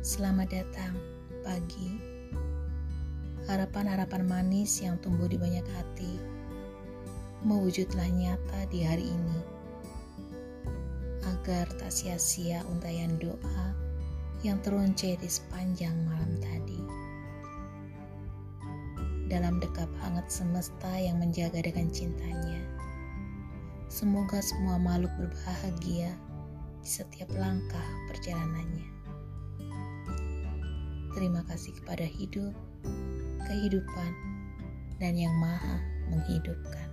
Selamat datang pagi. Harapan-harapan manis yang tumbuh di banyak hati mewujudlah nyata di hari ini. Agar tak sia-sia untayan doa yang teruncai di sepanjang malam tadi. Dalam dekap hangat semesta yang menjaga dengan cintanya. Semoga semua makhluk berbahagia di setiap langkah perjalanannya. Terima kasih kepada hidup, kehidupan, dan yang maha menghidupkan.